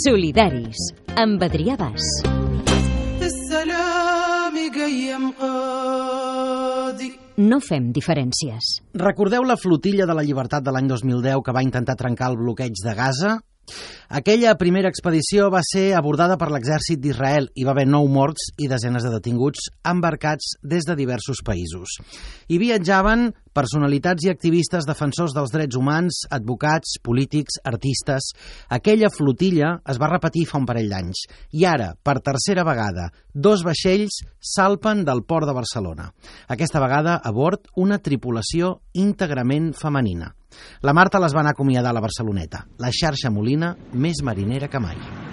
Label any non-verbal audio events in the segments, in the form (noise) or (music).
Solidaris, amb Adrià Bas. No fem diferències. Recordeu la flotilla de la llibertat de l'any 2010 que va intentar trencar el bloqueig de Gaza? Aquella primera expedició va ser abordada per l'exèrcit d'Israel i va haver nou morts i desenes de detinguts embarcats des de diversos països. Hi viatjaven personalitats i activistes defensors dels drets humans, advocats, polítics, artistes... Aquella flotilla es va repetir fa un parell d'anys. I ara, per tercera vegada, dos vaixells salpen del port de Barcelona. Aquesta vegada a bord una tripulació íntegrament femenina. La Marta les va anar a acomiadar a la Barceloneta, la xarxa Molina més marinera que mai.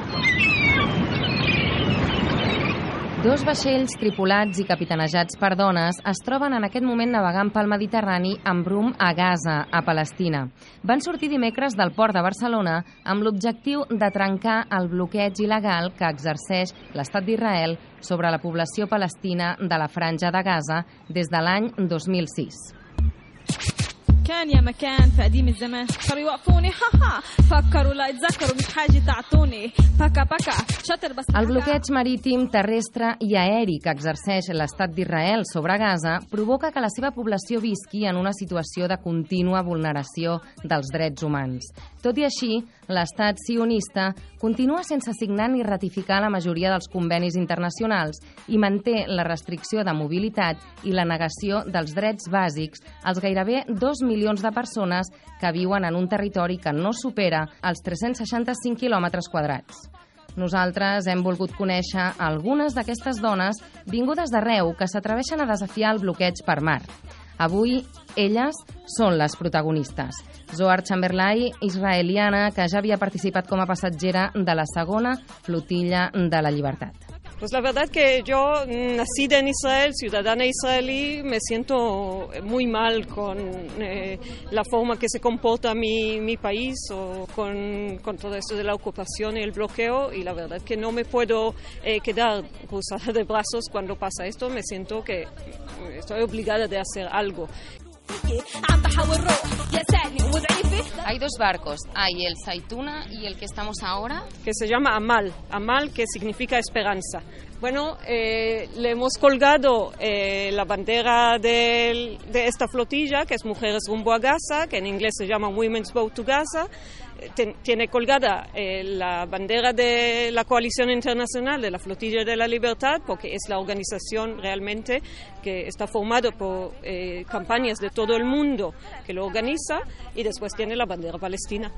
Dos vaixells tripulats i capitanejats per dones es troben en aquest moment navegant pel Mediterrani amb rum a Gaza, a Palestina. Van sortir dimecres del port de Barcelona amb l'objectiu de trencar el bloqueig il·legal que exerceix l'estat d'Israel sobre la població palestina de la franja de Gaza des de l'any 2006. كان يا مكان في قديم الزمان صاروا يوقفوني ها (laughs) ها فكروا لا يتذكروا مش حاجة تعطوني بكا بكا شاطر بس El bloqueig marítim, terrestre i aeri que exerceix l'estat d'Israel sobre Gaza provoca que la seva població visqui en una situació de contínua vulneració dels drets humans. Tot i així, l'estat sionista continua sense signar ni ratificar la majoria dels convenis internacionals i manté la restricció de mobilitat i la negació dels drets bàsics als gairebé 2 milions de persones que viuen en un territori que no supera els 365 quilòmetres quadrats. Nosaltres hem volgut conèixer algunes d'aquestes dones vingudes d'arreu que s'atreveixen a desafiar el bloqueig per mar. Avui, elles són les protagonistes. Zohar Chamberlain, israeliana, que ja havia participat com a passatgera de la segona flotilla de la llibertat. Pues la verdad que yo, nacida en Israel, ciudadana israelí, me siento muy mal con eh, la forma que se comporta mi, mi país o con, con, todo esto de la ocupación y el bloqueo y la verdad que no me puedo eh, quedar cruzada de brazos cuando pasa esto, me siento que estoy obligada de hacer algo. Hay dos barcos, hay el Saituna y el que estamos ahora. Que se llama Amal, Amal que significa esperanza. Bueno, eh, le hemos colgado eh, la bandera de, esta flotilla, que es Mujeres rumbo a Gaza, que en inglés se llama Women's Boat to Gaza. Ten, tiene colgada eh, la bandera de la coalición internacional de la Flotilla de la Libertad, porque es la organización realmente que está formada por eh, campañas de todo el mundo que lo organiza, y después tiene la bandera palestina.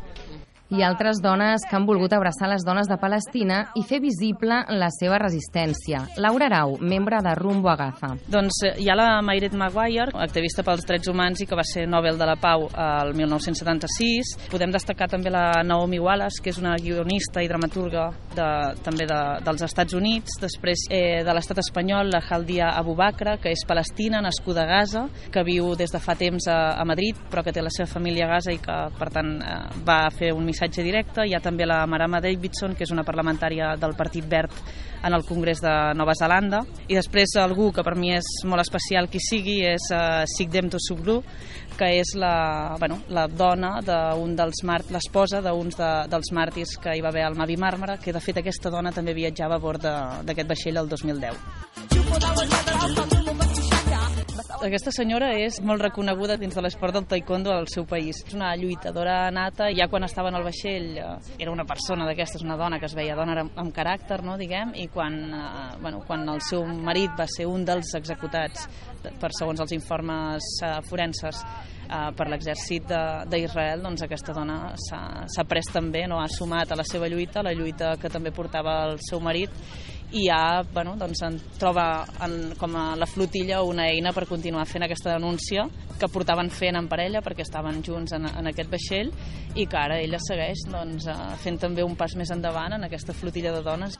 I altres dones que han volgut abraçar les dones de Palestina i fer visible la seva resistència. Laura Arau, membre de Rumbo a Gaza. Doncs hi ha la Mayret Maguire, activista pels drets humans i que va ser Nobel de la Pau el 1976. Podem destacar també la Naomi Wallace, que és una guionista i dramaturga de, també de, dels Estats Units. Després eh, de l'estat espanyol, la Haldia Abubakra, que és palestina, nascuda a Gaza, que viu des de fa temps a, a Madrid, però que té la seva família a Gaza i que, per tant, eh, va fer un missatge directe. Hi ha també la Marama Davidson, que és una parlamentària del Partit Verd en el Congrés de Nova Zelanda. I després algú que per mi és molt especial qui sigui és uh, Sigdem Tosubru, que és la, bueno, la dona d'un dels màrtirs, l'esposa d'un de, dels màrtirs que hi va haver al Mavi Màrmara, que de fet aquesta dona també viatjava a bord d'aquest vaixell el 2010. Aquesta senyora és molt reconeguda dins de l'esport del taekwondo al seu país. És una lluitadora nata, ja quan estava en el vaixell eh, era una persona d'aquestes, una dona que es veia dona amb, caràcter, no, diguem, i quan, eh, bueno, quan el seu marit va ser un dels executats per segons els informes eh, forenses per l'exèrcit d'Israel, doncs aquesta dona s'ha pres també, no, ha sumat a la seva lluita, la lluita que també portava el seu marit, i ja bueno, doncs en troba en, com a la flotilla una eina per continuar fent aquesta denúncia que portaven fent en parella perquè estaven junts en, en aquest vaixell i que ara ella segueix doncs, eh, fent també un pas més endavant en aquesta flotilla de dones.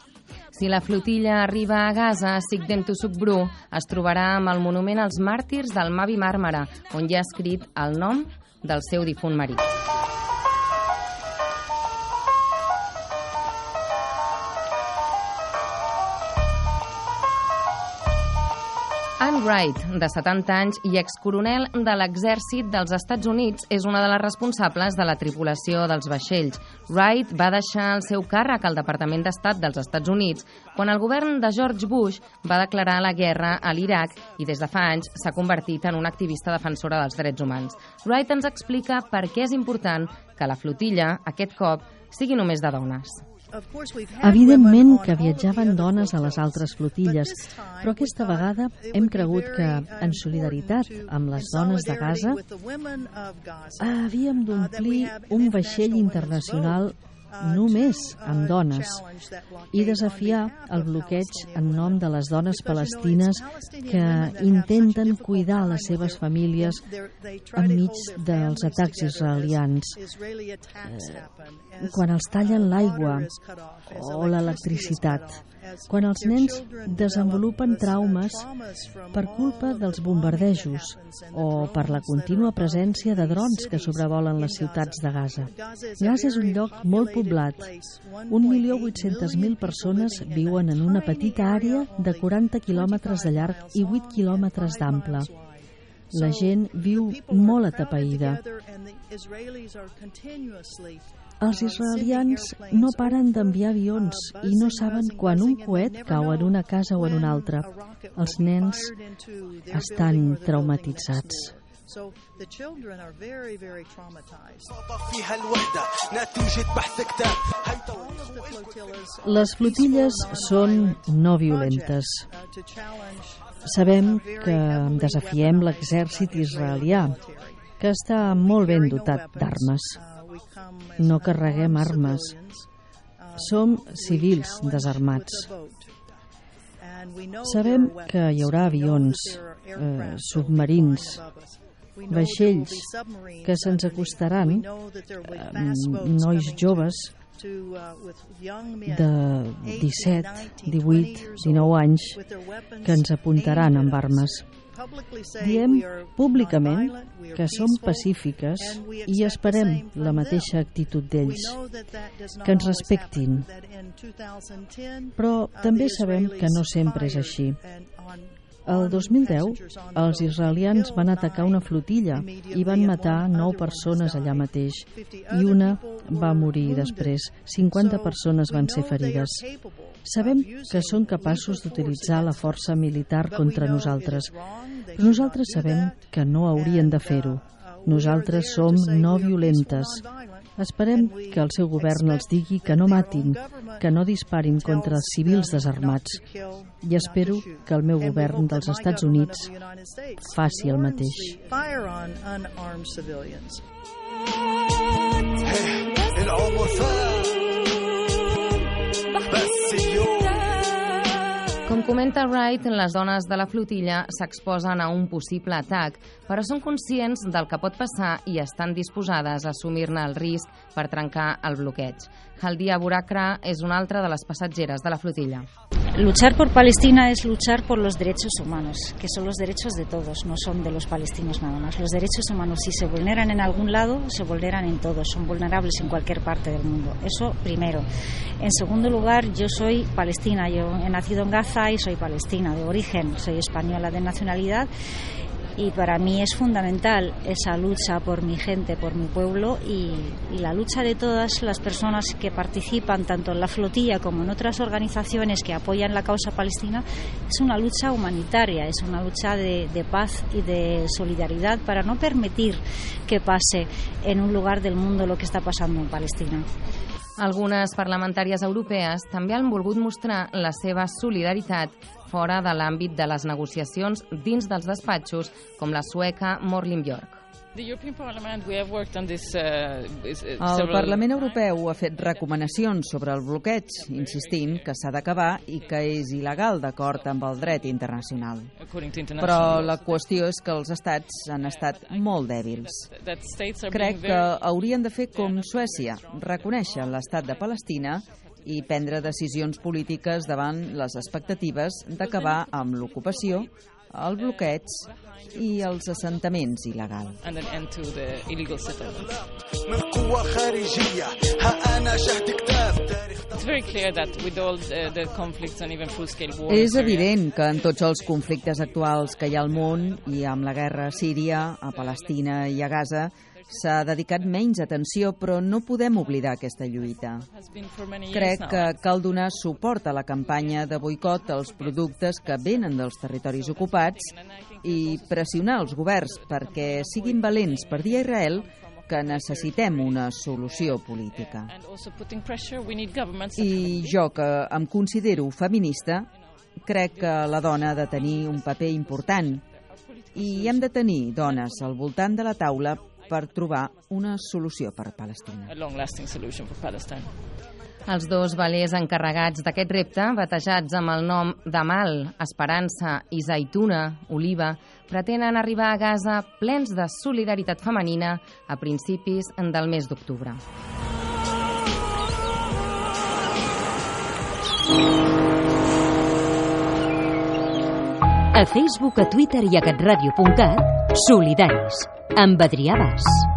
Si la flotilla arriba a Gaza, Sigdem Tusukbru es trobarà amb el monument als màrtirs del Mavi Màrmara, on hi ha escrit el nom del seu difunt marit. Ann Wright, de 70 anys i excoronel de l'exèrcit dels Estats Units, és una de les responsables de la tripulació dels vaixells. Wright va deixar el seu càrrec al Departament d'Estat dels Estats Units quan el govern de George Bush va declarar la guerra a l'Iraq i des de fa anys s'ha convertit en una activista defensora dels drets humans. Wright ens explica per què és important que la flotilla, aquest cop, sigui només de dones. Evidentment que viatjaven dones a les altres flotilles, però aquesta vegada hem cregut que, en solidaritat amb les dones de Gaza, havíem d'omplir un vaixell internacional només amb dones i desafiar el bloqueig en nom de les dones palestines que intenten cuidar les seves famílies enmig dels atacs israelians. Eh, quan els tallen l'aigua o l'electricitat, quan els nens desenvolupen traumes per culpa dels bombardejos o per la contínua presència de drons que sobrevolen les ciutats de Gaza. Gaza és un lloc molt poblat. 1.800.000 persones viuen en una petita àrea de 40 quilòmetres de llarg i 8 quilòmetres d'ample. La gent viu molt atapeïda. Els israelians no paren d'enviar avions i no saben quan un coet cau en una casa o en una altra. Els nens estan traumatitzats. Les flotilles són no violentes. Sabem que desafiem l'exèrcit israelià, que està molt ben dotat d'armes no carreguem armes. Som civils desarmats. Sabem que hi haurà avions, eh, submarins, vaixells que se'ns acostaran, eh, nois joves de 17, 18, 19 anys que ens apuntaran amb armes. Diem públicament que som pacífiques i esperem la mateixa actitud d'ells, que ens respectin. Però també sabem que no sempre és així. El 2010, els israelians van atacar una flotilla i van matar nou persones allà mateix i una va morir després. 50 persones van ser ferides. Sabem que són capaços d'utilitzar la força militar contra nosaltres, però nosaltres sabem que no haurien de fer-ho. Nosaltres som no violentes. Esperem que el seu govern els digui que no matin, que no disparin contra els civils desarmats. I espero que el meu govern dels Estats Units faci el mateix. Com comenta Wright, les dones de la flotilla s'exposen a un possible atac, però són conscients del que pot passar i estan disposades a assumir-ne el risc per trencar el bloqueig. Haldia Burakra és una altra de les passatgeres de la flotilla. Luchar por Palestina es luchar por los derechos humanos, que son los derechos de todos, no son de los palestinos nada más. Los derechos humanos, si se vulneran en algún lado, se vulneran en todos, son vulnerables en cualquier parte del mundo. Eso primero. En segundo lugar, yo soy palestina, yo he nacido en Gaza y soy palestina de origen, soy española de nacionalidad y para mí es fundamental esa lucha por mi gente, por mi pueblo y, y, la lucha de todas las personas que participan tanto en la flotilla como en otras organizaciones que apoyan la causa palestina es una lucha humanitaria, es una lucha de, de paz y de solidaridad para no permitir que pase en un lugar del mundo lo que está pasando en Palestina. Algunes parlamentàries europees també han volgut mostrar la seva solidaritat fora de l'àmbit de les negociacions dins dels despatxos, com la sueca Morlin Björk. Uh, el Parlament Europeu ha fet recomanacions sobre el bloqueig, insistint que s'ha d'acabar i que és il·legal d'acord amb el dret internacional. Però la qüestió és que els estats han estat molt dèbils. Crec que haurien de fer com Suècia, reconèixer l'estat de Palestina i prendre decisions polítiques davant les expectatives d'acabar amb l'ocupació el bloqueig i els assentaments il·legals. És evident que en tots els conflictes actuals que hi ha al món i amb la guerra a Síria, a Palestina i a Gaza, s'ha dedicat menys atenció, però no podem oblidar aquesta lluita. Crec que cal donar suport a la campanya de boicot als productes que venen dels territoris ocupats i pressionar els governs perquè siguin valents per dir a Israel que necessitem una solució política. I jo, que em considero feminista, crec que la dona ha de tenir un paper important i hem de tenir dones al voltant de la taula per trobar una solució per Palestina. Els dos valers encarregats d'aquest repte, batejats amb el nom d'Amal, Esperança i Zaituna, Oliva, pretenen arribar a Gaza plens de solidaritat femenina a principis del mes d'octubre. A Facebook, a Twitter i a catradio.cat, solidaris, amb Adrià Bas.